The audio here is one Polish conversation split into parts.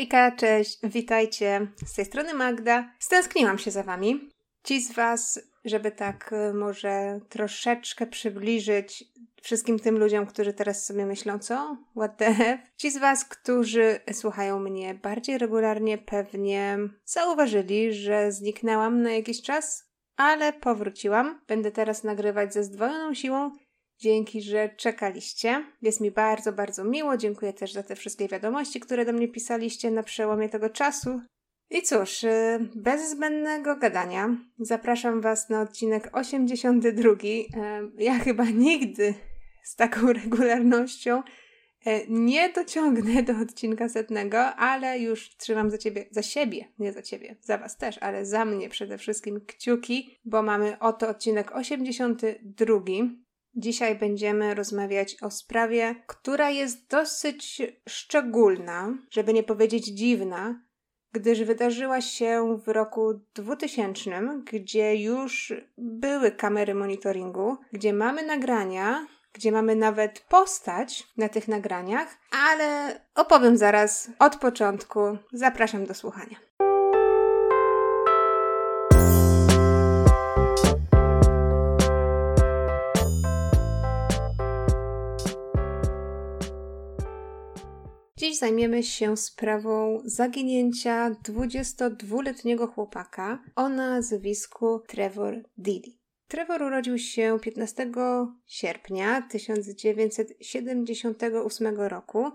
Hejka, cześć, witajcie. Z tej strony Magda. Stęskniłam się za wami. Ci z was, żeby tak y, może troszeczkę przybliżyć wszystkim tym ludziom, którzy teraz sobie myślą, co? What the F? Ci z was, którzy słuchają mnie bardziej regularnie, pewnie zauważyli, że zniknęłam na jakiś czas, ale powróciłam. Będę teraz nagrywać ze zdwojoną siłą Dzięki, że czekaliście. Jest mi bardzo, bardzo miło. Dziękuję też za te wszystkie wiadomości, które do mnie pisaliście na przełomie tego czasu. I cóż, y, bez zbędnego gadania zapraszam Was na odcinek 82. Y, ja chyba nigdy z taką regularnością y, nie dociągnę do odcinka setnego, ale już trzymam za ciebie, za siebie, nie za ciebie, za was też, ale za mnie przede wszystkim kciuki, bo mamy oto odcinek 82. Dzisiaj będziemy rozmawiać o sprawie, która jest dosyć szczególna, żeby nie powiedzieć dziwna, gdyż wydarzyła się w roku 2000, gdzie już były kamery monitoringu, gdzie mamy nagrania, gdzie mamy nawet postać na tych nagraniach, ale opowiem zaraz od początku. Zapraszam do słuchania. Dziś zajmiemy się sprawą zaginięcia 22-letniego chłopaka o nazwisku Trevor Diddy. Trevor urodził się 15 sierpnia 1978 roku.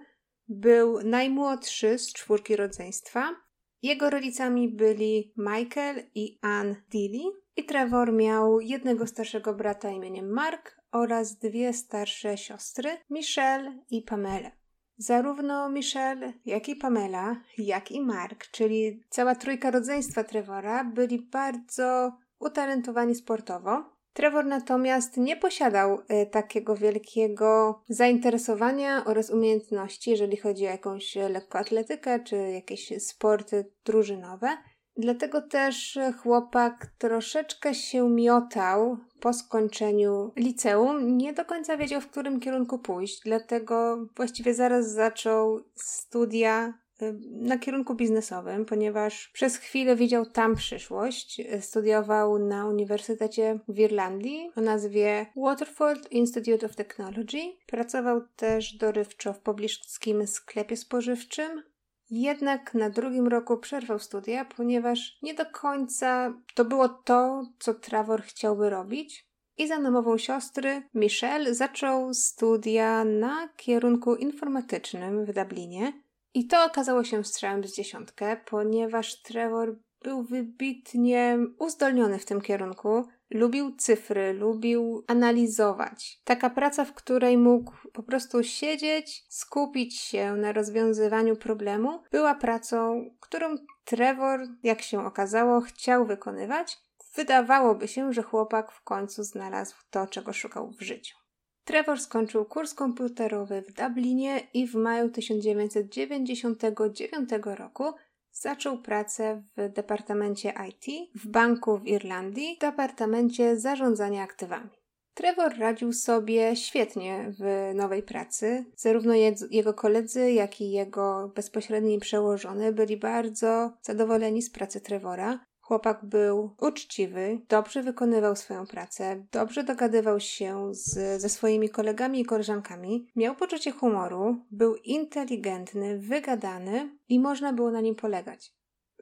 Był najmłodszy z czwórki rodzeństwa. Jego rodzicami byli Michael i Ann Dilly i Trevor miał jednego starszego brata imieniem Mark oraz dwie starsze siostry, Michelle i Pamela. Zarówno Michelle, jak i Pamela, jak i Mark, czyli cała trójka rodzeństwa Trevora, byli bardzo utalentowani sportowo. Trevor natomiast nie posiadał y, takiego wielkiego zainteresowania oraz umiejętności, jeżeli chodzi o jakąś lekkoatletykę czy jakieś sporty drużynowe. Dlatego też chłopak troszeczkę się miotał po skończeniu liceum. Nie do końca wiedział, w którym kierunku pójść, dlatego właściwie zaraz zaczął studia y, na kierunku biznesowym, ponieważ przez chwilę widział tam przyszłość. Studiował na Uniwersytecie w Irlandii o nazwie Waterford Institute of Technology. Pracował też dorywczo w pobliskim sklepie spożywczym, jednak na drugim roku przerwał studia, ponieważ nie do końca to było to, co Trevor chciałby robić. I za namową siostry, Michelle zaczął studia na kierunku informatycznym w Dublinie. I to okazało się strzałem z dziesiątkę, ponieważ Trevor był wybitnie uzdolniony w tym kierunku. Lubił cyfry, lubił analizować. Taka praca, w której mógł po prostu siedzieć, skupić się na rozwiązywaniu problemu, była pracą, którą Trevor, jak się okazało, chciał wykonywać. Wydawałoby się, że chłopak w końcu znalazł to, czego szukał w życiu. Trevor skończył kurs komputerowy w Dublinie i w maju 1999 roku Zaczął pracę w departamencie IT w banku w Irlandii, w departamencie zarządzania aktywami. Trevor radził sobie świetnie w nowej pracy. Zarówno jego koledzy, jak i jego bezpośredni przełożony byli bardzo zadowoleni z pracy Trevora. Chłopak był uczciwy, dobrze wykonywał swoją pracę, dobrze dogadywał się z, ze swoimi kolegami i koleżankami, miał poczucie humoru, był inteligentny, wygadany i można było na nim polegać.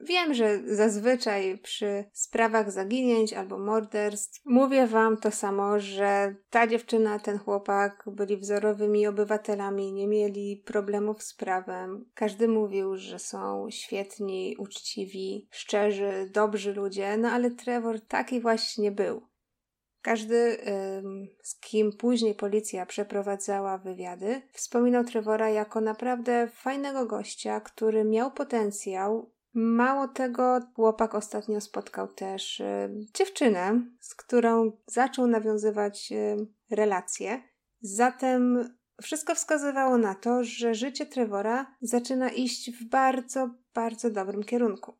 Wiem, że zazwyczaj przy sprawach zaginięć albo morderstw mówię wam to samo, że ta dziewczyna, ten chłopak byli wzorowymi obywatelami, nie mieli problemów z prawem. Każdy mówił, że są świetni, uczciwi, szczerzy, dobrzy ludzie, no ale Trevor taki właśnie był. Każdy, z kim później policja przeprowadzała wywiady, wspominał Trevora jako naprawdę fajnego gościa, który miał potencjał, Mało tego, chłopak ostatnio spotkał też y, dziewczynę, z którą zaczął nawiązywać y, relacje. Zatem wszystko wskazywało na to, że życie Trevora zaczyna iść w bardzo, bardzo dobrym kierunku.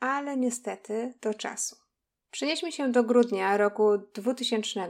Ale niestety do czasu. Przenieśmy się do grudnia roku 2000.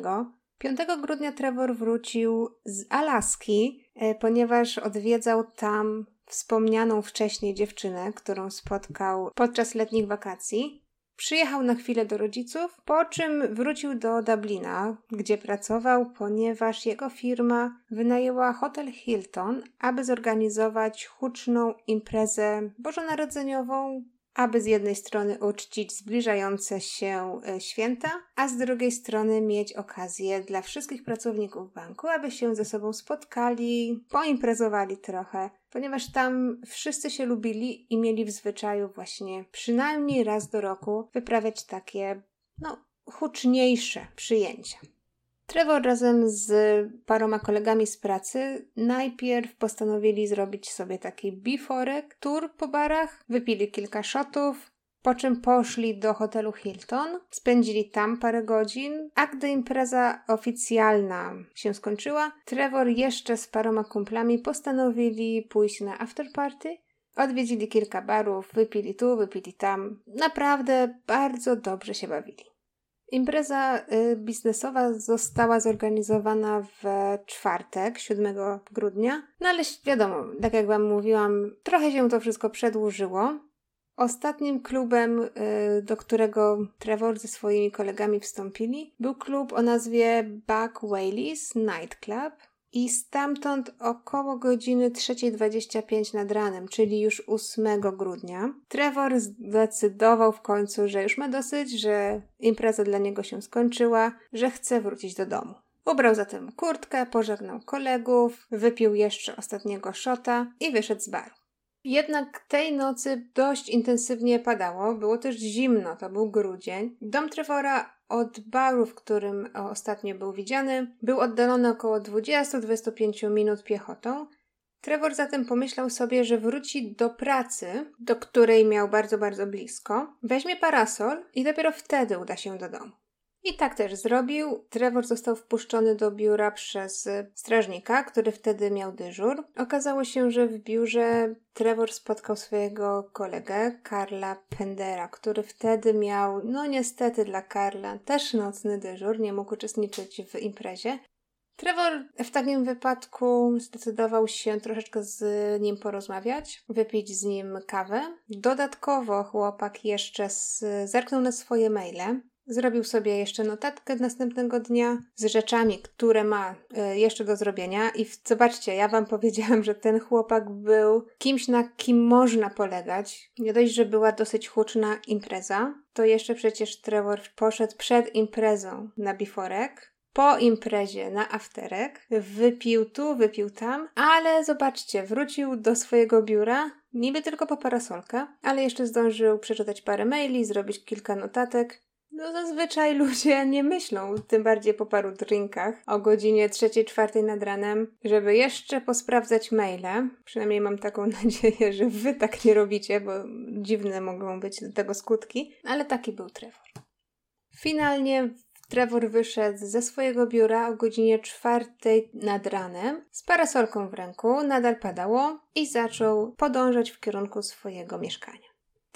5 grudnia Trevor wrócił z Alaski, ponieważ odwiedzał tam wspomnianą wcześniej dziewczynę, którą spotkał podczas letnich wakacji. Przyjechał na chwilę do rodziców, po czym wrócił do Dublina, gdzie pracował, ponieważ jego firma wynajęła hotel Hilton, aby zorganizować huczną imprezę bożonarodzeniową aby z jednej strony uczcić zbliżające się e, święta, a z drugiej strony mieć okazję dla wszystkich pracowników banku, aby się ze sobą spotkali, poimprezowali trochę, ponieważ tam wszyscy się lubili i mieli w zwyczaju właśnie przynajmniej raz do roku wyprawiać takie, no, huczniejsze przyjęcia. Trevor razem z paroma kolegami z pracy najpierw postanowili zrobić sobie taki biforek, tour po barach, wypili kilka shotów, po czym poszli do hotelu Hilton, spędzili tam parę godzin, a gdy impreza oficjalna się skończyła, Trevor jeszcze z paroma kumplami postanowili pójść na afterparty. Odwiedzili kilka barów, wypili tu, wypili tam. Naprawdę bardzo dobrze się bawili. Impreza y, biznesowa została zorganizowana w czwartek, 7 grudnia, no ale wiadomo, tak jak Wam mówiłam, trochę się to wszystko przedłużyło. Ostatnim klubem, y, do którego Trevor ze swoimi kolegami wstąpili, był klub o nazwie Buck Whaley's Night Club. I stamtąd około godziny 3.25 nad ranem, czyli już 8 grudnia, Trevor zdecydował w końcu, że już ma dosyć, że impreza dla niego się skończyła, że chce wrócić do domu. Ubrał zatem kurtkę, pożegnał kolegów, wypił jeszcze ostatniego szota i wyszedł z baru. Jednak tej nocy dość intensywnie padało, było też zimno, to był grudzień. Dom Trevora od baru, w którym ostatnio był widziany, był oddalony około 20-25 minut piechotą. Trevor zatem pomyślał sobie, że wróci do pracy, do której miał bardzo, bardzo blisko, weźmie parasol i dopiero wtedy uda się do domu. I tak też zrobił. Trevor został wpuszczony do biura przez strażnika, który wtedy miał dyżur. Okazało się, że w biurze Trevor spotkał swojego kolegę, Karla Pendera, który wtedy miał, no niestety dla Karla, też nocny dyżur, nie mógł uczestniczyć w imprezie. Trevor w takim wypadku zdecydował się troszeczkę z nim porozmawiać, wypić z nim kawę. Dodatkowo chłopak jeszcze z, zerknął na swoje maile Zrobił sobie jeszcze notatkę następnego dnia z rzeczami, które ma e, jeszcze do zrobienia. I zobaczcie, ja wam powiedziałam, że ten chłopak był kimś, na kim można polegać. Nie dość, że była dosyć huczna impreza, to jeszcze przecież Trevor poszedł przed imprezą na biforek, po imprezie na afterek, wypił tu, wypił tam, ale zobaczcie, wrócił do swojego biura, niby tylko po parasolkę, ale jeszcze zdążył przeczytać parę maili, zrobić kilka notatek no zazwyczaj ludzie nie myślą, tym bardziej po paru drinkach, o godzinie trzeciej, czwartej nad ranem, żeby jeszcze posprawdzać maile. Przynajmniej mam taką nadzieję, że wy tak nie robicie, bo dziwne mogą być do tego skutki, ale taki był Trevor. Finalnie Trevor wyszedł ze swojego biura o godzinie czwartej nad ranem z parasolką w ręku, nadal padało i zaczął podążać w kierunku swojego mieszkania.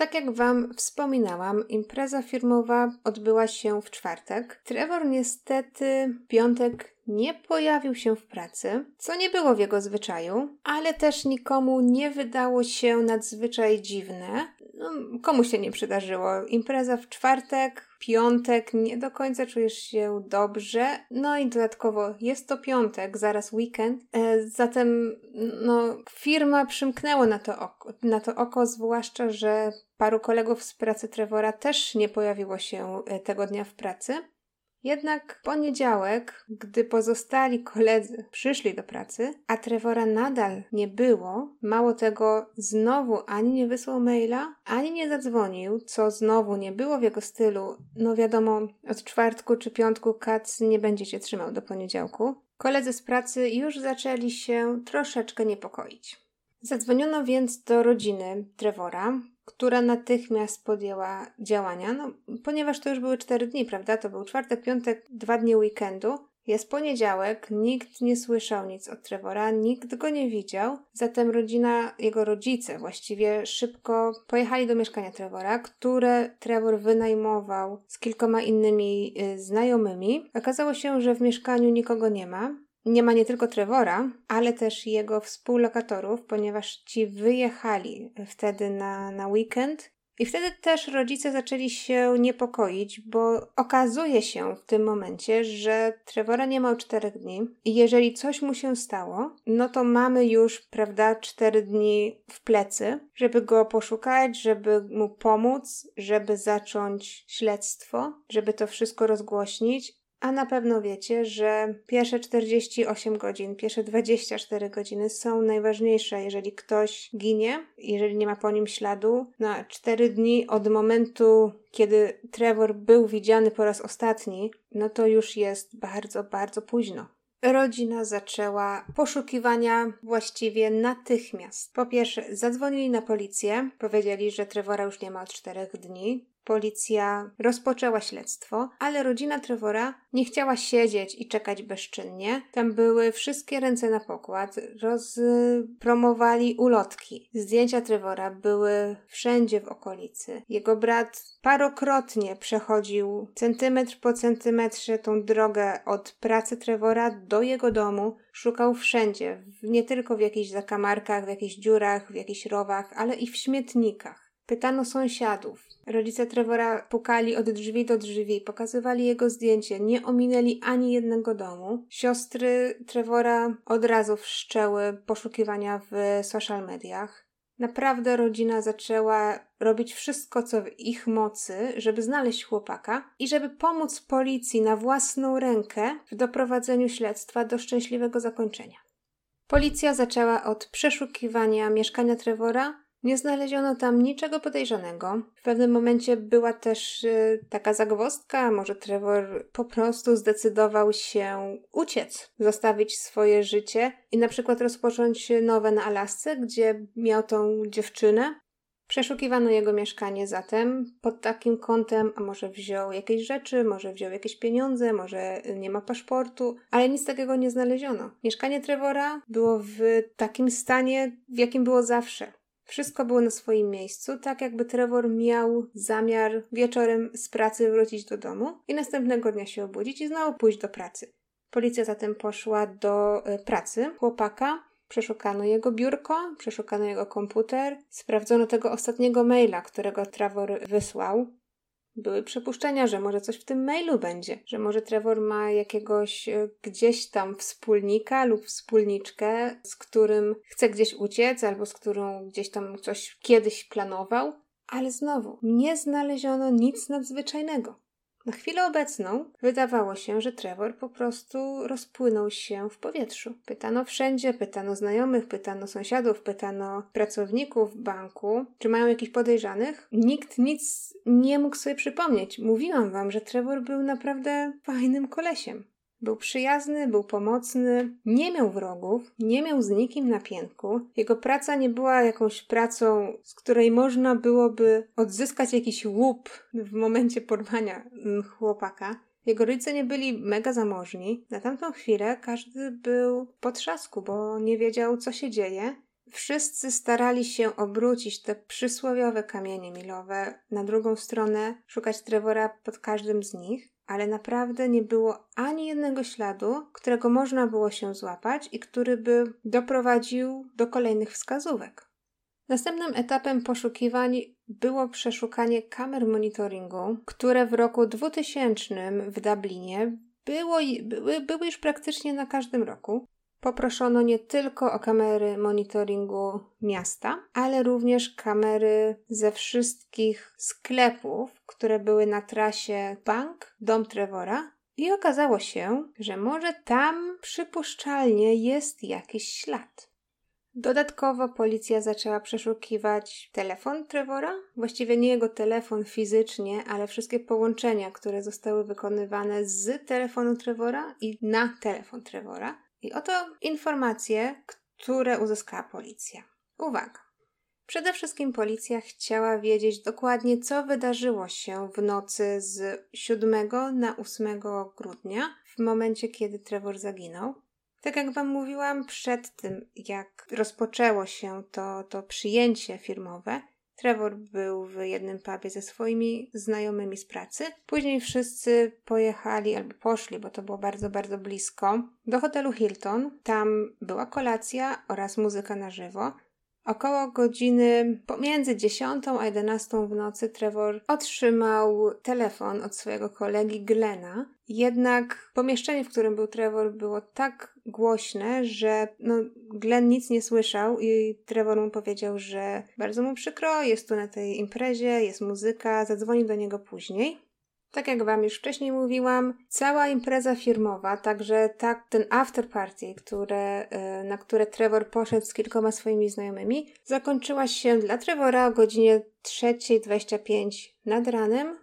Tak jak Wam wspominałam, impreza firmowa odbyła się w czwartek. Trevor niestety w piątek nie pojawił się w pracy, co nie było w jego zwyczaju, ale też nikomu nie wydało się nadzwyczaj dziwne. No, komu się nie przydarzyło? Impreza w czwartek, piątek, nie do końca czujesz się dobrze. No i dodatkowo jest to piątek, zaraz weekend, e, zatem no, firma przymknęła na to, oko, na to oko, zwłaszcza, że paru kolegów z pracy Trevora też nie pojawiło się e, tego dnia w pracy. Jednak poniedziałek, gdy pozostali koledzy przyszli do pracy, a Trevora nadal nie było, mało tego, znowu ani nie wysłał maila, ani nie zadzwonił, co znowu nie było w jego stylu. No wiadomo, od czwartku czy piątku Kac nie będzie się trzymał do poniedziałku. Koledzy z pracy już zaczęli się troszeczkę niepokoić. Zadzwoniono więc do rodziny Trevora, która natychmiast podjęła działania, no, ponieważ to już były cztery dni, prawda? To był czwartek, piątek, dwa dni weekendu. Jest poniedziałek, nikt nie słyszał nic od Trevora, nikt go nie widział, zatem rodzina, jego rodzice właściwie szybko pojechali do mieszkania Trevora, które Trevor wynajmował z kilkoma innymi y, znajomymi. Okazało się, że w mieszkaniu nikogo nie ma, nie ma nie tylko Trevora, ale też jego współlokatorów, ponieważ ci wyjechali wtedy na, na weekend. I wtedy też rodzice zaczęli się niepokoić, bo okazuje się w tym momencie, że Trevora nie ma od czterech dni. I jeżeli coś mu się stało, no to mamy już, prawda, cztery dni w plecy, żeby go poszukać, żeby mu pomóc, żeby zacząć śledztwo, żeby to wszystko rozgłośnić, a na pewno wiecie, że pierwsze 48 godzin, pierwsze 24 godziny są najważniejsze, jeżeli ktoś ginie, jeżeli nie ma po nim śladu. Na 4 dni od momentu, kiedy Trevor był widziany po raz ostatni, no to już jest bardzo, bardzo późno. Rodzina zaczęła poszukiwania właściwie natychmiast. Po pierwsze, zadzwonili na policję, powiedzieli, że Trevora już nie ma od czterech dni. Policja rozpoczęła śledztwo, ale rodzina Trevora nie chciała siedzieć i czekać bezczynnie. Tam były wszystkie ręce na pokład, rozpromowali ulotki. Zdjęcia Trevora były wszędzie w okolicy. Jego brat parokrotnie przechodził centymetr po centymetrze tą drogę od pracy Trevora do jego domu. Szukał wszędzie, nie tylko w jakichś zakamarkach, w jakichś dziurach, w jakichś rowach, ale i w śmietnikach. Pytano sąsiadów. Rodzice Trevora pukali od drzwi do drzwi, pokazywali jego zdjęcie, nie ominęli ani jednego domu. Siostry Trevora od razu wszczęły poszukiwania w social mediach. Naprawdę rodzina zaczęła robić wszystko, co w ich mocy, żeby znaleźć chłopaka i żeby pomóc policji na własną rękę w doprowadzeniu śledztwa do szczęśliwego zakończenia. Policja zaczęła od przeszukiwania mieszkania Trevora, nie znaleziono tam niczego podejrzanego. W pewnym momencie była też y, taka zagwozdka, może Trevor po prostu zdecydował się uciec, zostawić swoje życie i na przykład rozpocząć nowe na Alasce, gdzie miał tą dziewczynę. Przeszukiwano jego mieszkanie zatem pod takim kątem, a może wziął jakieś rzeczy, może wziął jakieś pieniądze, może nie ma paszportu, ale nic takiego nie znaleziono. Mieszkanie Trevora było w takim stanie, w jakim było zawsze. Wszystko było na swoim miejscu, tak jakby Trevor miał zamiar wieczorem z pracy wrócić do domu i następnego dnia się obudzić i znowu pójść do pracy. Policja zatem poszła do e, pracy chłopaka, przeszukano jego biurko, przeszukano jego komputer, sprawdzono tego ostatniego maila, którego Trevor wysłał. Były przypuszczenia, że może coś w tym mailu będzie, że może Trevor ma jakiegoś e, gdzieś tam wspólnika lub wspólniczkę, z którym chce gdzieś uciec, albo z którą gdzieś tam coś kiedyś planował. Ale znowu, nie znaleziono nic nadzwyczajnego. Na chwilę obecną wydawało się, że Trevor po prostu rozpłynął się w powietrzu. Pytano wszędzie, pytano znajomych, pytano sąsiadów, pytano pracowników banku, czy mają jakichś podejrzanych. Nikt nic nie mógł sobie przypomnieć. Mówiłam wam, że Trevor był naprawdę fajnym kolesiem. Był przyjazny, był pomocny, nie miał wrogów, nie miał z nikim napiętku. Jego praca nie była jakąś pracą, z której można byłoby odzyskać jakiś łup w momencie porwania chłopaka. Jego rodzice nie byli mega zamożni. Na tamtą chwilę każdy był po trzasku, bo nie wiedział, co się dzieje. Wszyscy starali się obrócić te przysłowiowe kamienie milowe na drugą stronę, szukać Trevora pod każdym z nich ale naprawdę nie było ani jednego śladu, którego można było się złapać i który by doprowadził do kolejnych wskazówek. Następnym etapem poszukiwań było przeszukanie kamer monitoringu, które w roku 2000 w Dublinie było, były, były już praktycznie na każdym roku. Poproszono nie tylko o kamery monitoringu miasta, ale również kamery ze wszystkich sklepów, które były na trasie Bank, Dom Trevora. I okazało się, że może tam przypuszczalnie jest jakiś ślad. Dodatkowo policja zaczęła przeszukiwać telefon Trevora, właściwie nie jego telefon fizycznie, ale wszystkie połączenia, które zostały wykonywane z telefonu Trevora i na telefon Trevora. I oto informacje, które uzyskała policja. Uwaga! Przede wszystkim policja chciała wiedzieć dokładnie, co wydarzyło się w nocy z 7 na 8 grudnia, w momencie, kiedy Trevor zaginął. Tak jak Wam mówiłam, przed tym, jak rozpoczęło się to, to przyjęcie firmowe, Trevor był w jednym pubie ze swoimi znajomymi z pracy. Później wszyscy pojechali albo poszli, bo to było bardzo, bardzo blisko, do hotelu Hilton. Tam była kolacja oraz muzyka na żywo. Około godziny pomiędzy 10 a 11 w nocy Trevor otrzymał telefon od swojego kolegi Glena. Jednak pomieszczenie, w którym był Trevor, było tak głośne, że no, Glenn nic nie słyszał i Trevor mu powiedział, że bardzo mu przykro, jest tu na tej imprezie, jest muzyka, zadzwoni do niego później. Tak jak Wam już wcześniej mówiłam, cała impreza firmowa, także tak, ten after party, które, y, na które Trevor poszedł z kilkoma swoimi znajomymi, zakończyła się dla Trevora o godzinie 3.25 nad ranem.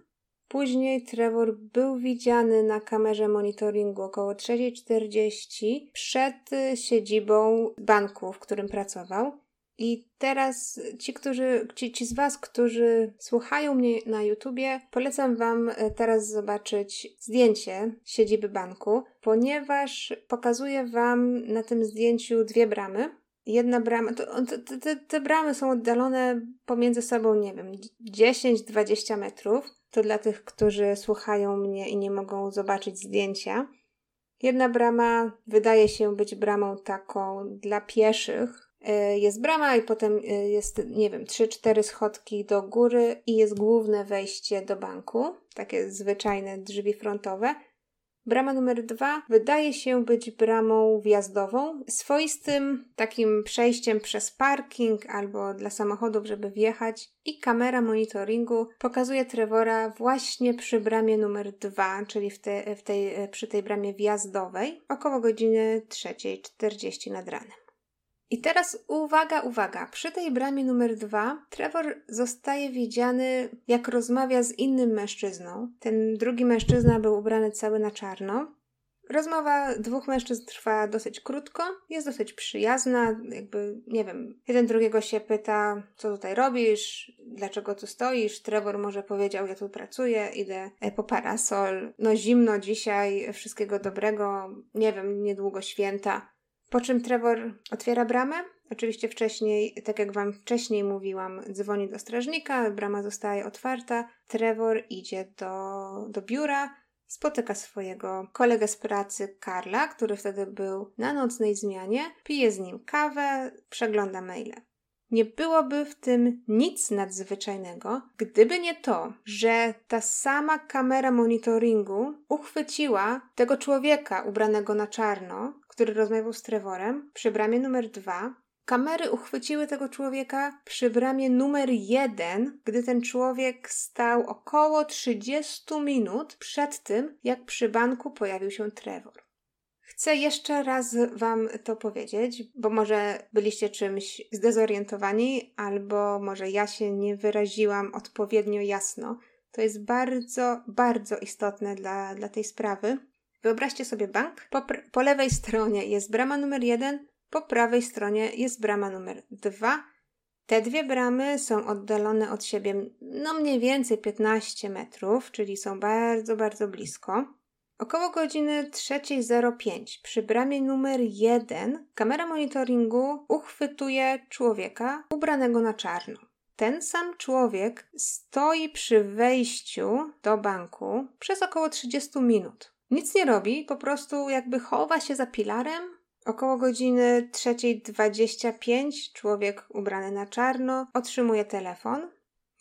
Później Trevor był widziany na kamerze monitoringu około 3.40 przed y, siedzibą banku, w którym pracował. I teraz ci, którzy, ci, ci z Was, którzy słuchają mnie na YouTubie, polecam Wam e, teraz zobaczyć zdjęcie siedziby banku, ponieważ pokazuję Wam na tym zdjęciu dwie bramy. Jedna brama, to, te, te bramy są oddalone pomiędzy sobą, nie wiem, 10-20 metrów. To dla tych, którzy słuchają mnie i nie mogą zobaczyć zdjęcia. Jedna brama wydaje się być bramą taką dla pieszych, E, jest brama i potem e, jest, nie wiem, trzy, cztery schodki do góry i jest główne wejście do banku, takie zwyczajne drzwi frontowe. Brama numer dwa wydaje się być bramą wjazdową, swoistym takim przejściem przez parking albo dla samochodów, żeby wjechać. I kamera monitoringu pokazuje Trevora właśnie przy bramie numer dwa, czyli w, te, w tej, przy tej bramie wjazdowej, około godziny 3.40 nad ranem. I teraz uwaga, uwaga. Przy tej bramie numer dwa Trevor zostaje widziany, jak rozmawia z innym mężczyzną. Ten drugi mężczyzna był ubrany cały na czarno. Rozmowa dwóch mężczyzn trwa dosyć krótko, jest dosyć przyjazna, jakby, nie wiem, jeden drugiego się pyta, co tutaj robisz, dlaczego tu stoisz. Trevor może powiedział, ja tu pracuję, idę e, po parasol, no zimno dzisiaj, wszystkiego dobrego, nie wiem, niedługo święta. Po czym Trevor otwiera bramę. Oczywiście wcześniej, tak jak Wam wcześniej mówiłam, dzwoni do strażnika, brama zostaje otwarta. Trevor idzie do, do biura, spotyka swojego kolegę z pracy, Karla, który wtedy był na nocnej zmianie, pije z nim kawę, przegląda maile. Nie byłoby w tym nic nadzwyczajnego, gdyby nie to, że ta sama kamera monitoringu uchwyciła tego człowieka ubranego na czarno, który rozmawiał z Trevorem, przy bramie numer dwa. Kamery uchwyciły tego człowieka przy bramie numer jeden, gdy ten człowiek stał około 30 minut przed tym, jak przy banku pojawił się Trevor. Chcę jeszcze raz Wam to powiedzieć, bo może byliście czymś zdezorientowani, albo może ja się nie wyraziłam odpowiednio jasno. To jest bardzo, bardzo istotne dla, dla tej sprawy. Wyobraźcie sobie bank. Po, po lewej stronie jest brama numer jeden, po prawej stronie jest brama numer dwa. Te dwie bramy są oddalone od siebie no mniej więcej 15 metrów, czyli są bardzo, bardzo blisko. Około godziny 3.05 przy bramie numer 1 kamera monitoringu uchwytuje człowieka ubranego na czarno. Ten sam człowiek stoi przy wejściu do banku przez około 30 minut. Nic nie robi, po prostu jakby chowa się za pilarem. Około godziny 3.25 człowiek ubrany na czarno otrzymuje telefon.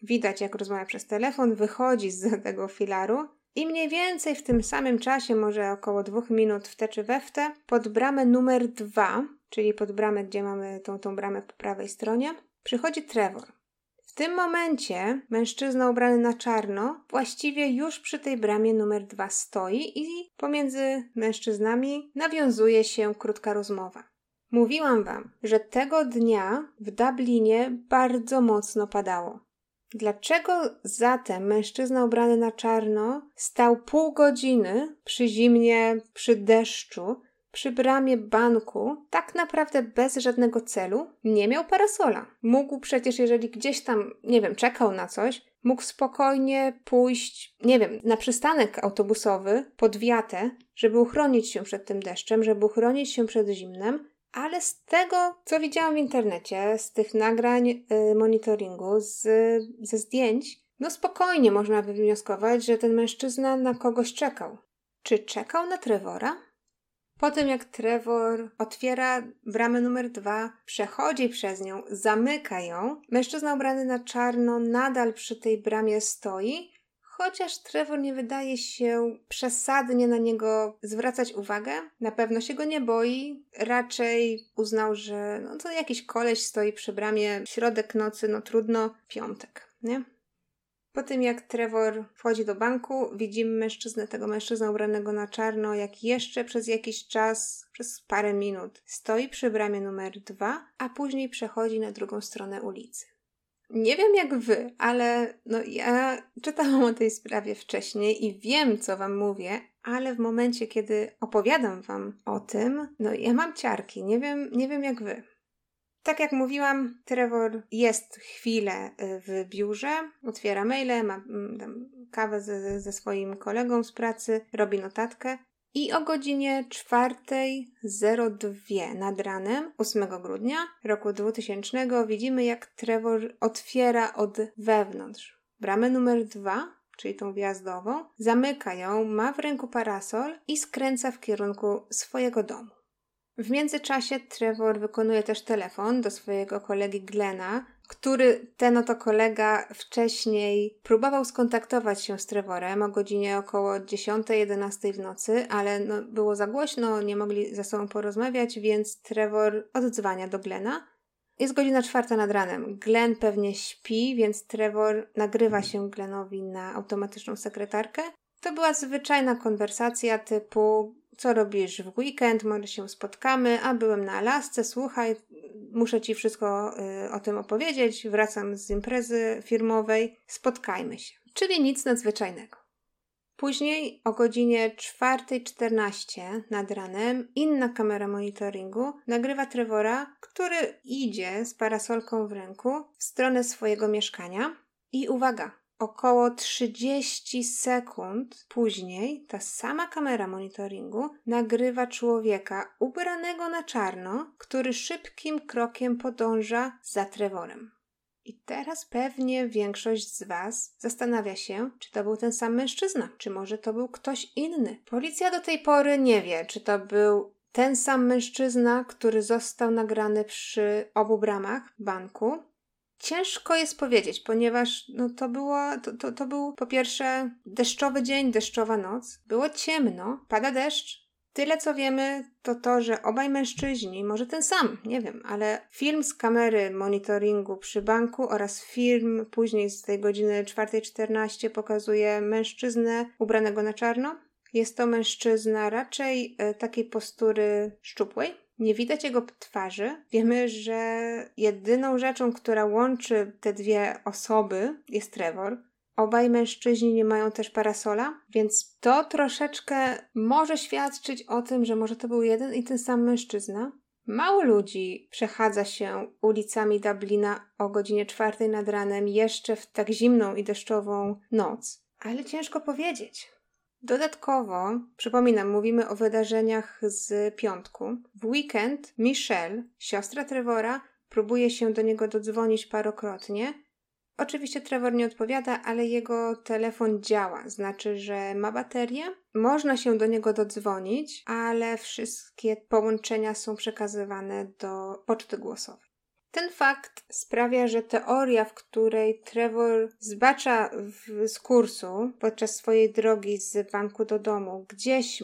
Widać, jak rozmawia przez telefon, wychodzi z tego filaru i mniej więcej w tym samym czasie, może około dwóch minut w te czy we w te, pod bramę numer dwa, czyli pod bramę, gdzie mamy tą, tą bramę po prawej stronie, przychodzi Trevor tym momencie mężczyzna ubrany na czarno właściwie już przy tej bramie numer dwa stoi i pomiędzy mężczyznami nawiązuje się krótka rozmowa. Mówiłam wam, że tego dnia w Dublinie bardzo mocno padało. Dlaczego zatem mężczyzna ubrany na czarno stał pół godziny przy zimnie, przy deszczu, przy bramie banku, tak naprawdę bez żadnego celu, nie miał parasola. Mógł przecież, jeżeli gdzieś tam, nie wiem, czekał na coś, mógł spokojnie pójść, nie wiem, na przystanek autobusowy pod wiatę, żeby uchronić się przed tym deszczem, żeby uchronić się przed zimnem, Ale z tego, co widziałam w internecie, z tych nagrań y, monitoringu, z, ze zdjęć, no spokojnie można by wnioskować, że ten mężczyzna na kogoś czekał. Czy czekał na Trevora? Po tym jak Trevor otwiera bramę numer dwa, przechodzi przez nią, zamyka ją, mężczyzna ubrany na czarno nadal przy tej bramie stoi, chociaż Trevor nie wydaje się przesadnie na niego zwracać uwagę. Na pewno się go nie boi, raczej uznał, że no to jakiś koleś stoi przy bramie, środek nocy, no trudno, piątek, nie? Po tym jak Trevor wchodzi do banku, widzimy mężczyznę, tego mężczyznę ubranego na czarno, jak jeszcze przez jakiś czas, przez parę minut, stoi przy bramie numer dwa, a później przechodzi na drugą stronę ulicy. Nie wiem jak wy, ale no ja czytałam o tej sprawie wcześniej i wiem, co wam mówię, ale w momencie, kiedy opowiadam wam o tym, no ja mam ciarki, nie wiem, nie wiem jak wy. Tak jak mówiłam, Trevor jest chwilę y, w biurze, otwiera maile, ma mm, kawę ze, ze swoim kolegą z pracy, robi notatkę i o godzinie 4.02 nad ranem 8 grudnia roku 2000 widzimy jak Trevor otwiera od wewnątrz bramę numer 2, czyli tą wjazdową, zamyka ją, ma w ręku parasol i skręca w kierunku swojego domu. W międzyczasie Trevor wykonuje też telefon do swojego kolegi Glena, który ten oto kolega wcześniej próbował skontaktować się z Trevorem o godzinie około 10-11 w nocy, ale no, było za głośno, nie mogli ze sobą porozmawiać, więc Trevor oddzwania do Glena. Jest godzina czwarta nad ranem. Glen pewnie śpi, więc Trevor nagrywa się Glenowi na automatyczną sekretarkę. To była zwyczajna konwersacja typu co robisz w weekend, może się spotkamy, a byłem na Alasce, słuchaj, muszę Ci wszystko y, o tym opowiedzieć, wracam z imprezy firmowej, spotkajmy się. Czyli nic nadzwyczajnego. Później o godzinie 4.14 nad ranem inna kamera monitoringu nagrywa Trevora, który idzie z parasolką w ręku w stronę swojego mieszkania. I uwaga, Około 30 sekund później ta sama kamera monitoringu nagrywa człowieka ubranego na czarno, który szybkim krokiem podąża za Trevorem. I teraz pewnie większość z Was zastanawia się, czy to był ten sam mężczyzna, czy może to był ktoś inny. Policja do tej pory nie wie, czy to był ten sam mężczyzna, który został nagrany przy obu bramach banku, Ciężko jest powiedzieć, ponieważ no, to, było, to, to, to był po pierwsze deszczowy dzień, deszczowa noc. Było ciemno, pada deszcz. Tyle co wiemy, to to, że obaj mężczyźni, może ten sam, nie wiem, ale film z kamery monitoringu przy banku oraz film później z tej godziny 4.14 pokazuje mężczyznę ubranego na czarno. Jest to mężczyzna raczej e, takiej postury szczupłej, nie widać jego twarzy. Wiemy, że jedyną rzeczą, która łączy te dwie osoby jest Trevor. Obaj mężczyźni nie mają też parasola, więc to troszeczkę może świadczyć o tym, że może to był jeden i ten sam mężczyzna. Mało ludzi przechadza się ulicami Dublina o godzinie czwartej nad ranem, jeszcze w tak zimną i deszczową noc, ale ciężko powiedzieć. Dodatkowo, przypominam, mówimy o wydarzeniach z piątku. W weekend Michelle, siostra Trevora, próbuje się do niego dodzwonić parokrotnie. Oczywiście Trevor nie odpowiada, ale jego telefon działa, znaczy, że ma baterię. Można się do niego dodzwonić, ale wszystkie połączenia są przekazywane do poczty głosowej. Ten fakt sprawia, że teoria, w której Trevor zbacza w, z kursu podczas swojej drogi z banku do domu, gdzieś,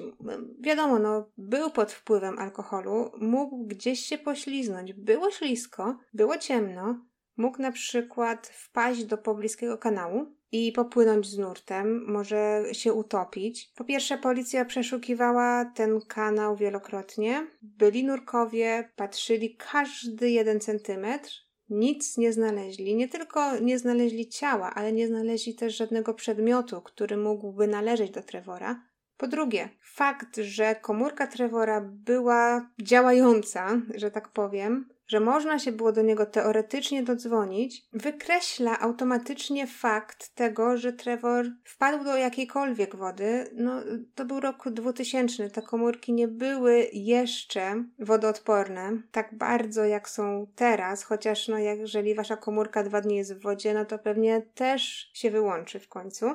wiadomo, no, był pod wpływem alkoholu, mógł gdzieś się pośliznąć. Było ślisko, było ciemno, mógł na przykład wpaść do pobliskiego kanału, i popłynąć z nurtem, może się utopić. Po pierwsze, policja przeszukiwała ten kanał wielokrotnie. Byli nurkowie, patrzyli każdy jeden centymetr, nic nie znaleźli. Nie tylko nie znaleźli ciała, ale nie znaleźli też żadnego przedmiotu, który mógłby należeć do Trevora. Po drugie, fakt, że komórka Trevora była działająca, że tak powiem, że można się było do niego teoretycznie dodzwonić, wykreśla automatycznie fakt tego, że Trevor wpadł do jakiejkolwiek wody. No, to był rok 2000. Te komórki nie były jeszcze wodoodporne tak bardzo jak są teraz, chociaż no, jeżeli wasza komórka dwa dni jest w wodzie, no to pewnie też się wyłączy w końcu.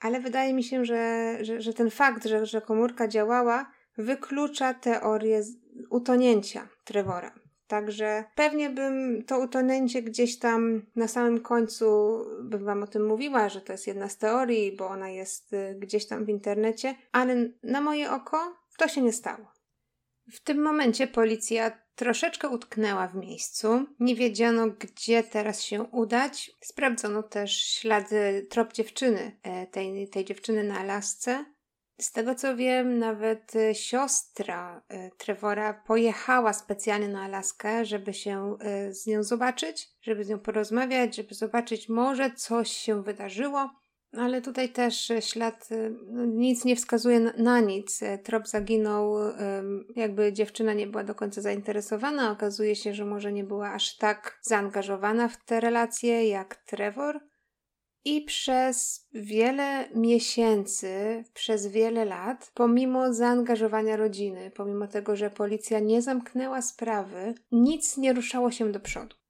Ale wydaje mi się, że, że, że ten fakt, że, że komórka działała, wyklucza teorię utonięcia Trevora. Także pewnie bym to utonięcie gdzieś tam na samym końcu bym Wam o tym mówiła, że to jest jedna z teorii, bo ona jest y, gdzieś tam w internecie, ale na moje oko to się nie stało. W tym momencie policja troszeczkę utknęła w miejscu. Nie wiedziano, gdzie teraz się udać. Sprawdzono też ślady, trop dziewczyny, e, tej, tej dziewczyny na Alasce. Z tego co wiem, nawet e, siostra e, Trevora pojechała specjalnie na Alaskę, żeby się e, z nią zobaczyć, żeby z nią porozmawiać, żeby zobaczyć, może coś się wydarzyło. Ale tutaj też ślad, no, nic nie wskazuje na, na, nic. Trop zaginął, jakby dziewczyna nie była do końca zainteresowana. Okazuje się, że może nie była aż tak zaangażowana w te relacje jak Trevor. I przez wiele miesięcy, przez wiele lat, pomimo zaangażowania rodziny, pomimo tego, że policja nie zamknęła sprawy, nic nie ruszało się do przodu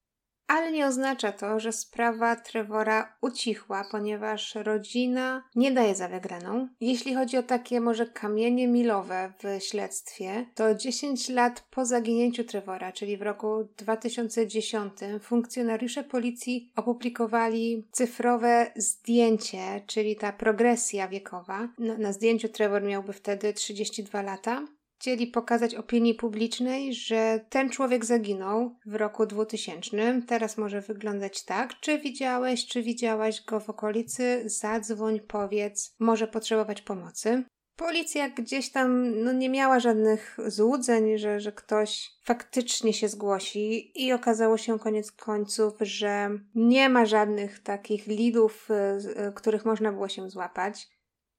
ale nie oznacza to, że sprawa Trevora ucichła, ponieważ rodzina nie daje za wygraną. Jeśli chodzi o takie może kamienie milowe w śledztwie, to 10 lat po zaginięciu Trevora, czyli w roku 2010, funkcjonariusze policji opublikowali cyfrowe zdjęcie, czyli ta progresja wiekowa. Na, na zdjęciu Trevor miałby wtedy 32 lata, chcieli pokazać opinii publicznej, że ten człowiek zaginął w roku 2000. Teraz może wyglądać tak. Czy widziałeś, czy widziałaś go w okolicy? Zadzwoń, powiedz, może potrzebować pomocy. Policja gdzieś tam no, nie miała żadnych złudzeń, że, że ktoś faktycznie się zgłosi, i okazało się koniec końców, że nie ma żadnych takich lidów, y, y, których można było się złapać.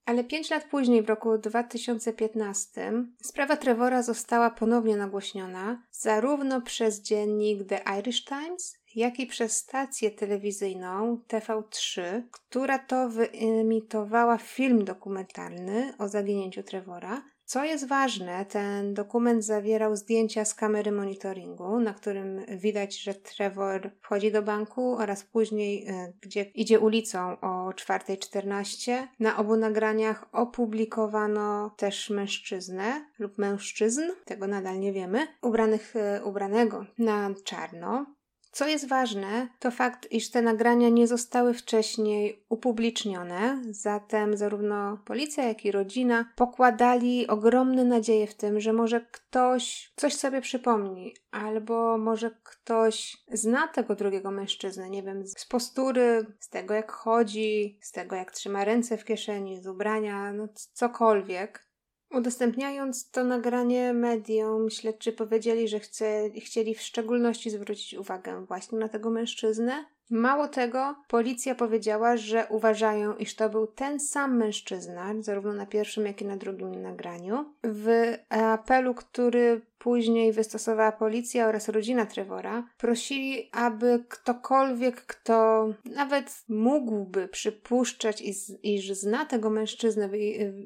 Ale pięć lat później, w roku 2015, sprawa Trevora została ponownie nagłośniona zarówno przez dziennik The Irish Times, jak i przez stację telewizyjną TV3, która to wyemitowała film dokumentalny o zaginięciu Trevora, co jest ważne, ten dokument zawierał zdjęcia z kamery monitoringu, na którym widać, że Trevor wchodzi do banku oraz później, e, gdzie idzie ulicą o 4.14. Na obu nagraniach opublikowano też mężczyznę lub mężczyzn, tego nadal nie wiemy, ubranych, e, ubranego na czarno. Co jest ważne, to fakt, iż te nagrania nie zostały wcześniej upublicznione, zatem zarówno policja, jak i rodzina pokładali ogromne nadzieje w tym, że może ktoś coś sobie przypomni, albo może ktoś zna tego drugiego mężczyznę, nie wiem, z postury, z tego jak chodzi, z tego jak trzyma ręce w kieszeni, z ubrania, no cokolwiek. Udostępniając to nagranie mediom, śledczy powiedzieli, że chce, chcieli w szczególności zwrócić uwagę właśnie na tego mężczyznę. Mało tego, policja powiedziała, że uważają, iż to był ten sam mężczyzna, zarówno na pierwszym, jak i na drugim nagraniu. W apelu, który później wystosowała policja oraz rodzina Trevora, prosili, aby ktokolwiek, kto nawet mógłby przypuszczać, iż zna tego mężczyznę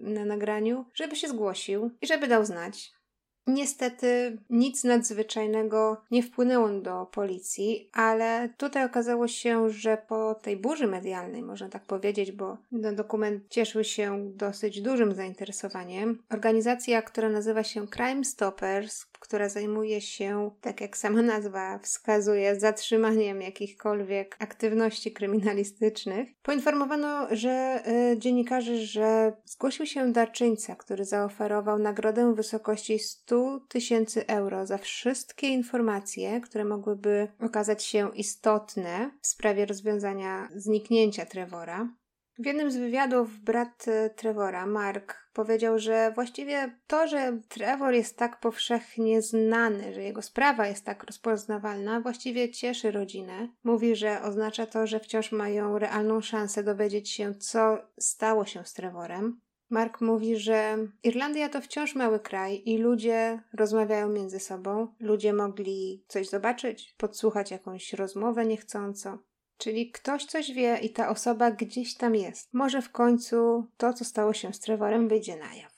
na nagraniu, żeby się zgłosił i żeby dał znać. Niestety nic nadzwyczajnego nie wpłynęło do policji, ale tutaj okazało się, że po tej burzy medialnej, można tak powiedzieć, bo ten dokument cieszył się dosyć dużym zainteresowaniem, organizacja, która nazywa się Crime Stoppers, która zajmuje się, tak jak sama nazwa wskazuje, zatrzymaniem jakichkolwiek aktywności kryminalistycznych, poinformowano, że y, dziennikarzy, że zgłosił się darczyńca, który zaoferował nagrodę w wysokości 100 tysięcy euro za wszystkie informacje, które mogłyby okazać się istotne w sprawie rozwiązania zniknięcia Trevora. W jednym z wywiadów brat Trevora, Mark, powiedział, że właściwie to, że Trevor jest tak powszechnie znany, że jego sprawa jest tak rozpoznawalna, właściwie cieszy rodzinę. Mówi, że oznacza to, że wciąż mają realną szansę dowiedzieć się, co stało się z Trevorem. Mark mówi, że Irlandia to wciąż mały kraj i ludzie rozmawiają między sobą. Ludzie mogli coś zobaczyć, podsłuchać jakąś rozmowę niechcąco. Czyli ktoś coś wie i ta osoba gdzieś tam jest. Może w końcu to, co stało się z Trevorem, wyjdzie na jaw.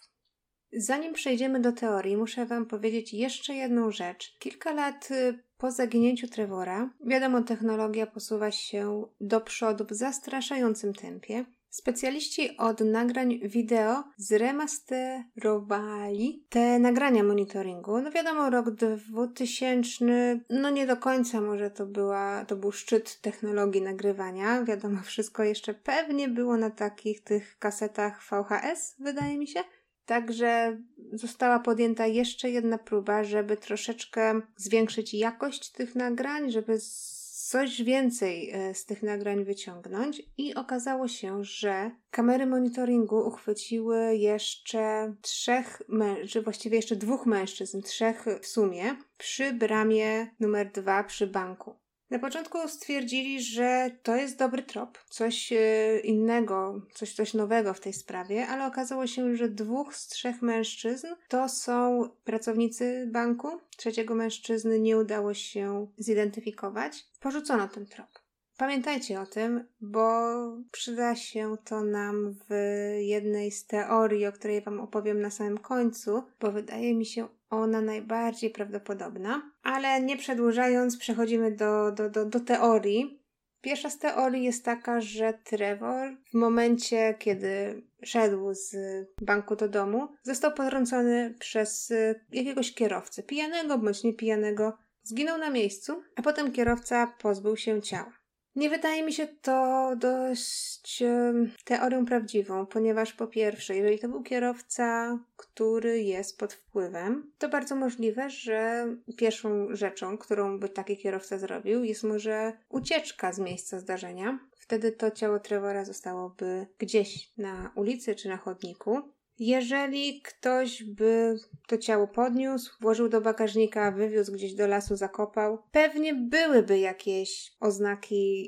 Zanim przejdziemy do teorii, muszę Wam powiedzieć jeszcze jedną rzecz. Kilka lat y, po zaginięciu Trevora, wiadomo, technologia posuwa się do przodu w zastraszającym tempie. Specjaliści od nagrań wideo zremasterowali te nagrania monitoringu. No wiadomo, rok 2000, no nie do końca może to, była, to był szczyt technologii nagrywania. Wiadomo, wszystko jeszcze pewnie było na takich tych kasetach VHS, wydaje mi się. Także została podjęta jeszcze jedna próba, żeby troszeczkę zwiększyć jakość tych nagrań, żeby coś więcej e, z tych nagrań wyciągnąć i okazało się, że kamery monitoringu uchwyciły jeszcze trzech mężczyzn, właściwie jeszcze dwóch mężczyzn, trzech w sumie, przy bramie numer dwa przy banku. Na początku stwierdzili, że to jest dobry trop, coś e, innego, coś, coś nowego w tej sprawie, ale okazało się, że dwóch z trzech mężczyzn to są pracownicy banku. Trzeciego mężczyzny nie udało się zidentyfikować. Porzucono ten trop. Pamiętajcie o tym, bo przyda się to nam w jednej z teorii, o której Wam opowiem na samym końcu, bo wydaje mi się ona najbardziej prawdopodobna. Ale nie przedłużając, przechodzimy do, do, do, do teorii. Pierwsza z teorii jest taka, że Trevor w momencie, kiedy szedł z banku do domu, został potrącony przez jakiegoś kierowcę, pijanego bądź niepijanego. Zginął na miejscu, a potem kierowca pozbył się ciała. Nie wydaje mi się to dość teorią prawdziwą, ponieważ po pierwsze, jeżeli to był kierowca, który jest pod wpływem, to bardzo możliwe, że pierwszą rzeczą, którą by taki kierowca zrobił, jest może ucieczka z miejsca zdarzenia. Wtedy to ciało Trevora zostałoby gdzieś na ulicy czy na chodniku. Jeżeli ktoś by to ciało podniósł, włożył do bagażnika, wywiózł gdzieś do lasu, zakopał, pewnie byłyby jakieś oznaki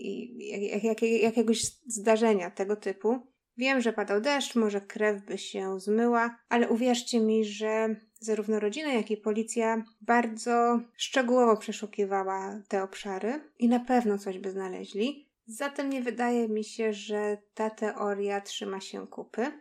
jak, jak, jakiegoś zdarzenia tego typu. Wiem, że padał deszcz, może krew by się zmyła, ale uwierzcie mi, że zarówno rodzina, jak i policja bardzo szczegółowo przeszukiwała te obszary i na pewno coś by znaleźli. Zatem nie wydaje mi się, że ta teoria trzyma się kupy.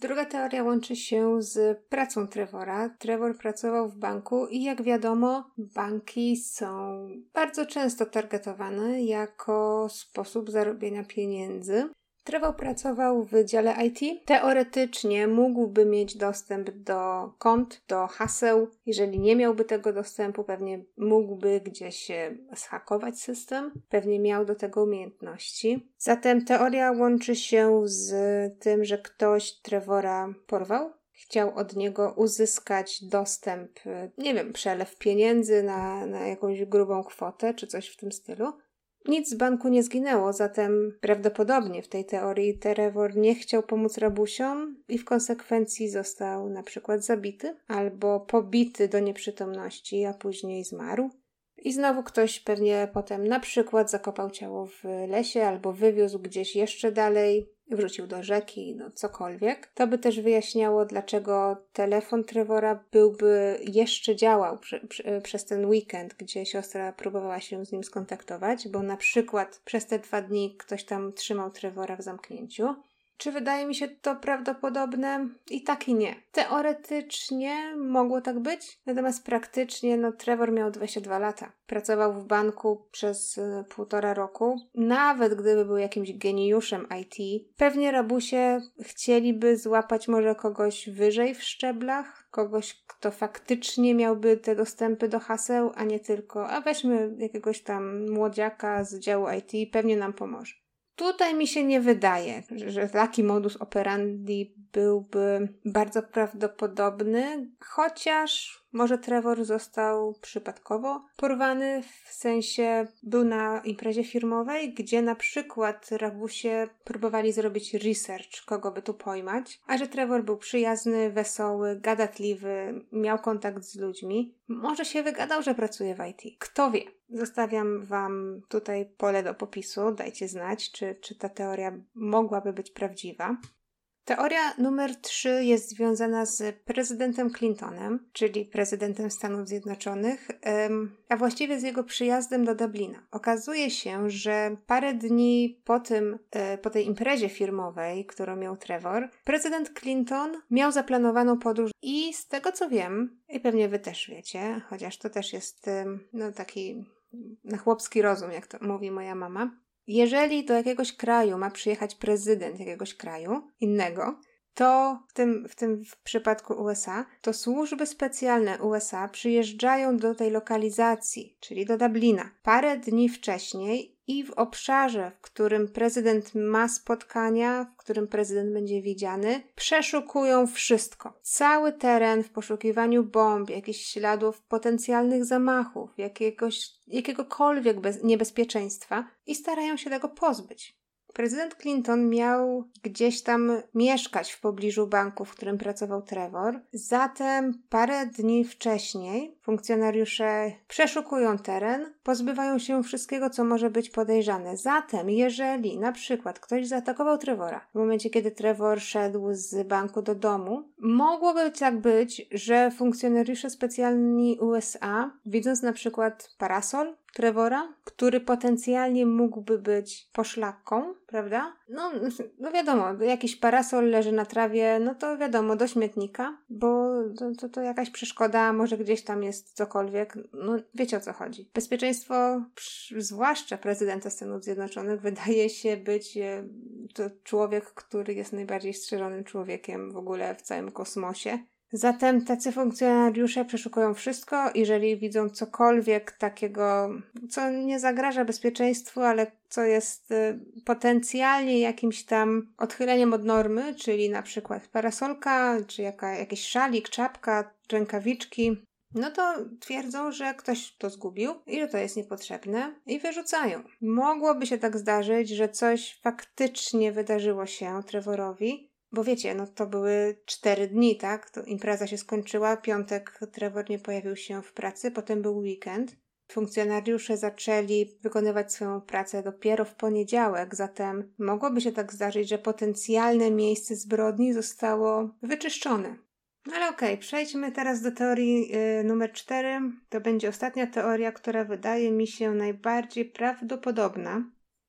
Druga teoria łączy się z pracą Trevora. Trevor pracował w banku i jak wiadomo, banki są bardzo często targetowane jako sposób zarobienia pieniędzy. Trevor pracował w dziale IT. Teoretycznie mógłby mieć dostęp do kont, do haseł. Jeżeli nie miałby tego dostępu, pewnie mógłby gdzieś zhakować system. Pewnie miał do tego umiejętności. Zatem teoria łączy się z tym, że ktoś Trevora porwał. Chciał od niego uzyskać dostęp, nie wiem, przelew pieniędzy na, na jakąś grubą kwotę czy coś w tym stylu. Nic z banku nie zginęło, zatem prawdopodobnie w tej teorii Trevor nie chciał pomóc rabusiom i w konsekwencji został na przykład zabity albo pobity do nieprzytomności, a później zmarł. I znowu ktoś pewnie potem na przykład zakopał ciało w lesie albo wywiózł gdzieś jeszcze dalej, wrzucił do rzeki, no cokolwiek. To by też wyjaśniało, dlaczego telefon Trevora byłby jeszcze działał przy, przy, przez ten weekend, gdzie siostra próbowała się z nim skontaktować, bo na przykład przez te dwa dni ktoś tam trzymał Trevora w zamknięciu. Czy wydaje mi się to prawdopodobne? I tak i nie. Teoretycznie mogło tak być, natomiast praktycznie no Trevor miał 22 lata. Pracował w banku przez y, półtora roku. Nawet gdyby był jakimś geniuszem IT, pewnie rabusie chcieliby złapać może kogoś wyżej w szczeblach, kogoś, kto faktycznie miałby te dostępy do haseł, a nie tylko, a weźmy jakiegoś tam młodziaka z działu IT, pewnie nam pomoże. Tutaj mi się nie wydaje, że taki modus operandi byłby bardzo prawdopodobny, chociaż może Trevor został przypadkowo porwany, w sensie był na imprezie firmowej, gdzie na przykład rabusie próbowali zrobić research, kogo by tu pojmać, a że Trevor był przyjazny, wesoły, gadatliwy, miał kontakt z ludźmi. Może się wygadał, że pracuje w IT. Kto wie? Zostawiam Wam tutaj pole do popisu. Dajcie znać, czy, czy ta teoria mogłaby być prawdziwa. Teoria numer 3 jest związana z prezydentem Clintonem, czyli prezydentem Stanów Zjednoczonych, a właściwie z jego przyjazdem do Dublina. Okazuje się, że parę dni po tym, e, po tej imprezie firmowej, którą miał Trevor, prezydent Clinton miał zaplanowaną podróż i z tego co wiem, i pewnie wy też wiecie, chociaż to też jest no, taki na chłopski rozum, jak to mówi moja mama, jeżeli do jakiegoś kraju ma przyjechać prezydent jakiegoś kraju innego, to w tym, w tym w przypadku USA, to służby specjalne USA przyjeżdżają do tej lokalizacji, czyli do Dublina, parę dni wcześniej i w obszarze, w którym prezydent ma spotkania, w którym prezydent będzie widziany, przeszukują wszystko. Cały teren w poszukiwaniu bomb, jakichś śladów potencjalnych zamachów, jakiegoś, jakiegokolwiek bez, niebezpieczeństwa i starają się tego pozbyć. Prezydent Clinton miał gdzieś tam mieszkać w pobliżu banku, w którym pracował Trevor. Zatem parę dni wcześniej funkcjonariusze przeszukują teren, pozbywają się wszystkiego, co może być podejrzane. Zatem, jeżeli na przykład ktoś zaatakował Trevora w momencie, kiedy Trevor szedł z banku do domu, mogłoby tak być, że funkcjonariusze specjalni USA, widząc na przykład parasol Trevora, który potencjalnie mógłby być poszlaką, prawda? No, no wiadomo, jakiś parasol leży na trawie, no to wiadomo, do śmietnika, bo to, to, to jakaś przeszkoda, może gdzieś tam jest cokolwiek, no wiecie o co chodzi. Bezpieczeństwo, zwłaszcza prezydenta Stanów Zjednoczonych, wydaje się być e, to człowiek, który jest najbardziej strzeżonym człowiekiem w ogóle w całym kosmosie. Zatem tacy funkcjonariusze przeszukują wszystko, jeżeli widzą cokolwiek takiego, co nie zagraża bezpieczeństwu, ale co jest y, potencjalnie jakimś tam odchyleniem od normy, czyli na przykład parasolka, czy jaka, jakiś szalik, czapka, rękawiczki, no to twierdzą, że ktoś to zgubił i że to jest niepotrzebne i wyrzucają. Mogłoby się tak zdarzyć, że coś faktycznie wydarzyło się Trevorowi, bo wiecie, no to były cztery dni, tak? To impreza się skończyła, piątek Trevor nie pojawił się w pracy, potem był weekend. Funkcjonariusze zaczęli wykonywać swoją pracę dopiero w poniedziałek, zatem mogłoby się tak zdarzyć, że potencjalne miejsce zbrodni zostało wyczyszczone. Ale okej, okay, przejdźmy teraz do teorii y, numer cztery. To będzie ostatnia teoria, która wydaje mi się najbardziej prawdopodobna.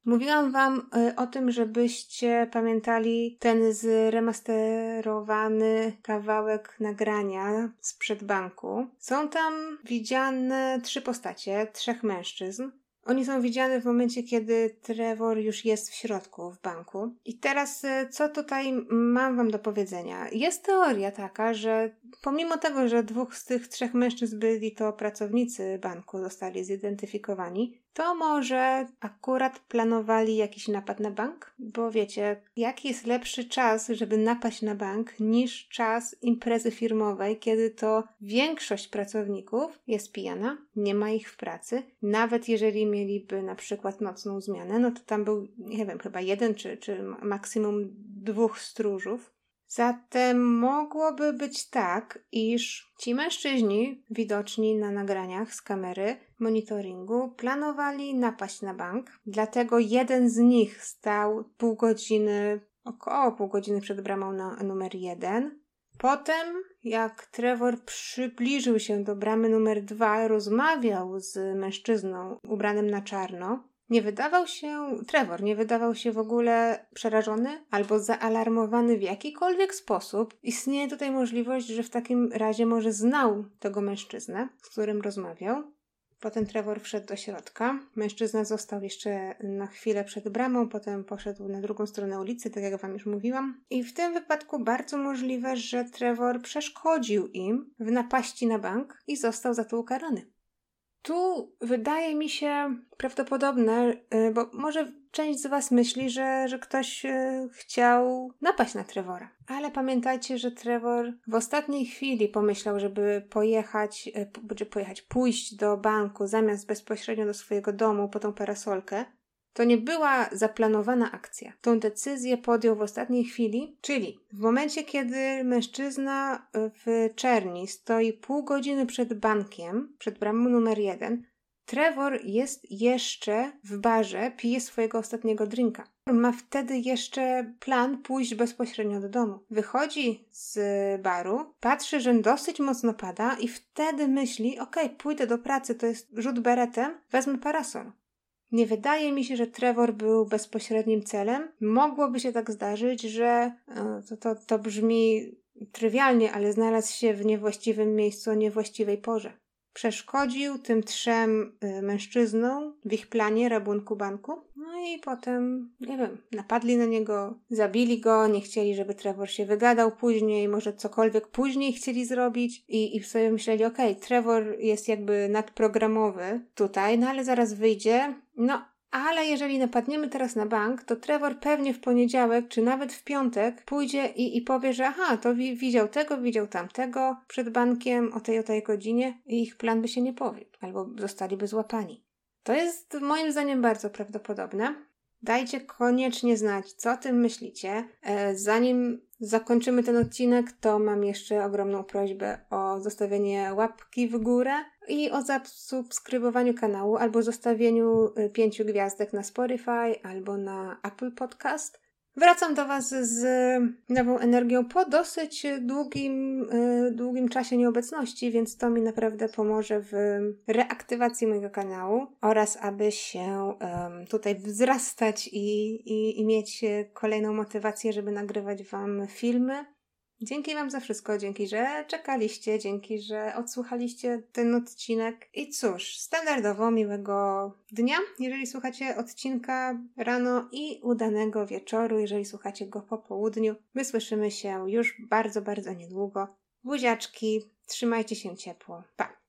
Mówiłam Wam y, o tym, żebyście pamiętali ten zremasterowany kawałek nagrania sprzed banku. Są tam widziane trzy postacie, trzech mężczyzn. Oni są widziane w momencie, kiedy Trevor już jest w środku, w banku. I teraz, y, co tutaj mam Wam do powiedzenia? Jest teoria taka, że pomimo tego, że dwóch z tych trzech mężczyzn byli to pracownicy banku, zostali zidentyfikowani, to może akurat planowali jakiś napad na bank? Bo wiecie, jaki jest lepszy czas, żeby napaść na bank, niż czas imprezy firmowej, kiedy to większość pracowników jest pijana, nie ma ich w pracy. Nawet jeżeli mieliby na przykład nocną zmianę, no to tam był, nie wiem, chyba jeden czy, czy maksimum dwóch stróżów. Zatem mogłoby być tak, iż ci mężczyźni, widoczni na nagraniach z kamery monitoringu, planowali napaść na bank, dlatego jeden z nich stał pół godziny, około pół godziny przed bramą na numer jeden. Potem, jak Trevor przybliżył się do bramy numer dwa, rozmawiał z mężczyzną ubranym na czarno, nie wydawał się, Trevor nie wydawał się w ogóle przerażony albo zaalarmowany w jakikolwiek sposób. Istnieje tutaj możliwość, że w takim razie może znał tego mężczyznę, z którym rozmawiał. Potem Trevor wszedł do środka. Mężczyzna został jeszcze na chwilę przed bramą, potem poszedł na drugą stronę ulicy, tak jak Wam już mówiłam. I w tym wypadku bardzo możliwe, że Trevor przeszkodził im w napaści na bank i został za to ukarany. Tu wydaje mi się prawdopodobne, y, bo może część z Was myśli, że, że ktoś y, chciał napaść na Trevora. Ale pamiętajcie, że Trevor w ostatniej chwili pomyślał, żeby pojechać, żeby pojechać, pójść do banku zamiast bezpośrednio do swojego domu po tą parasolkę, to nie była zaplanowana akcja. Tą decyzję podjął w ostatniej chwili, czyli w momencie, kiedy mężczyzna w czerni stoi pół godziny przed bankiem, przed bramą numer jeden, Trevor jest jeszcze w barze, pije swojego ostatniego drinka. Ma wtedy jeszcze plan pójść bezpośrednio do domu. Wychodzi z baru, patrzy, że dosyć mocno pada i wtedy myśli, okej, pójdę do pracy, to jest rzut beretem, wezmę parasol. Nie wydaje mi się, że Trevor był bezpośrednim celem. Mogłoby się tak zdarzyć, że e, to, to, to brzmi trywialnie, ale znalazł się w niewłaściwym miejscu o niewłaściwej porze. Przeszkodził tym trzem y, mężczyznom w ich planie rabunku banku. No i potem, nie wiem, napadli na niego, zabili go, nie chcieli, żeby Trevor się wygadał później, może cokolwiek później chcieli zrobić i, i sobie myśleli, okej, okay, Trevor jest jakby nadprogramowy tutaj, no ale zaraz wyjdzie, no ale jeżeli napadniemy teraz na bank, to Trevor pewnie w poniedziałek, czy nawet w piątek pójdzie i, i powie, że aha, to wi widział tego, widział tamtego przed bankiem o tej o tej godzinie i ich plan by się nie powiódł, albo zostaliby złapani. To jest moim zdaniem bardzo prawdopodobne. Dajcie koniecznie znać, co o tym myślicie. E, zanim zakończymy ten odcinek, to mam jeszcze ogromną prośbę o zostawienie łapki w górę i o zasubskrybowaniu kanału albo zostawieniu y, pięciu gwiazdek na Spotify albo na Apple Podcast. Wracam do Was z nową energią po dosyć długim, y, długim czasie nieobecności, więc to mi naprawdę pomoże w reaktywacji mojego kanału oraz aby się tutaj wzrastać i, i, i mieć kolejną motywację, żeby nagrywać Wam filmy. Dzięki Wam za wszystko, dzięki, że czekaliście, dzięki, że odsłuchaliście ten odcinek. I cóż, standardowo miłego dnia, jeżeli słuchacie odcinka rano i udanego wieczoru, jeżeli słuchacie go po południu. My słyszymy się już bardzo, bardzo niedługo. Buziaczki, trzymajcie się ciepło. Pa!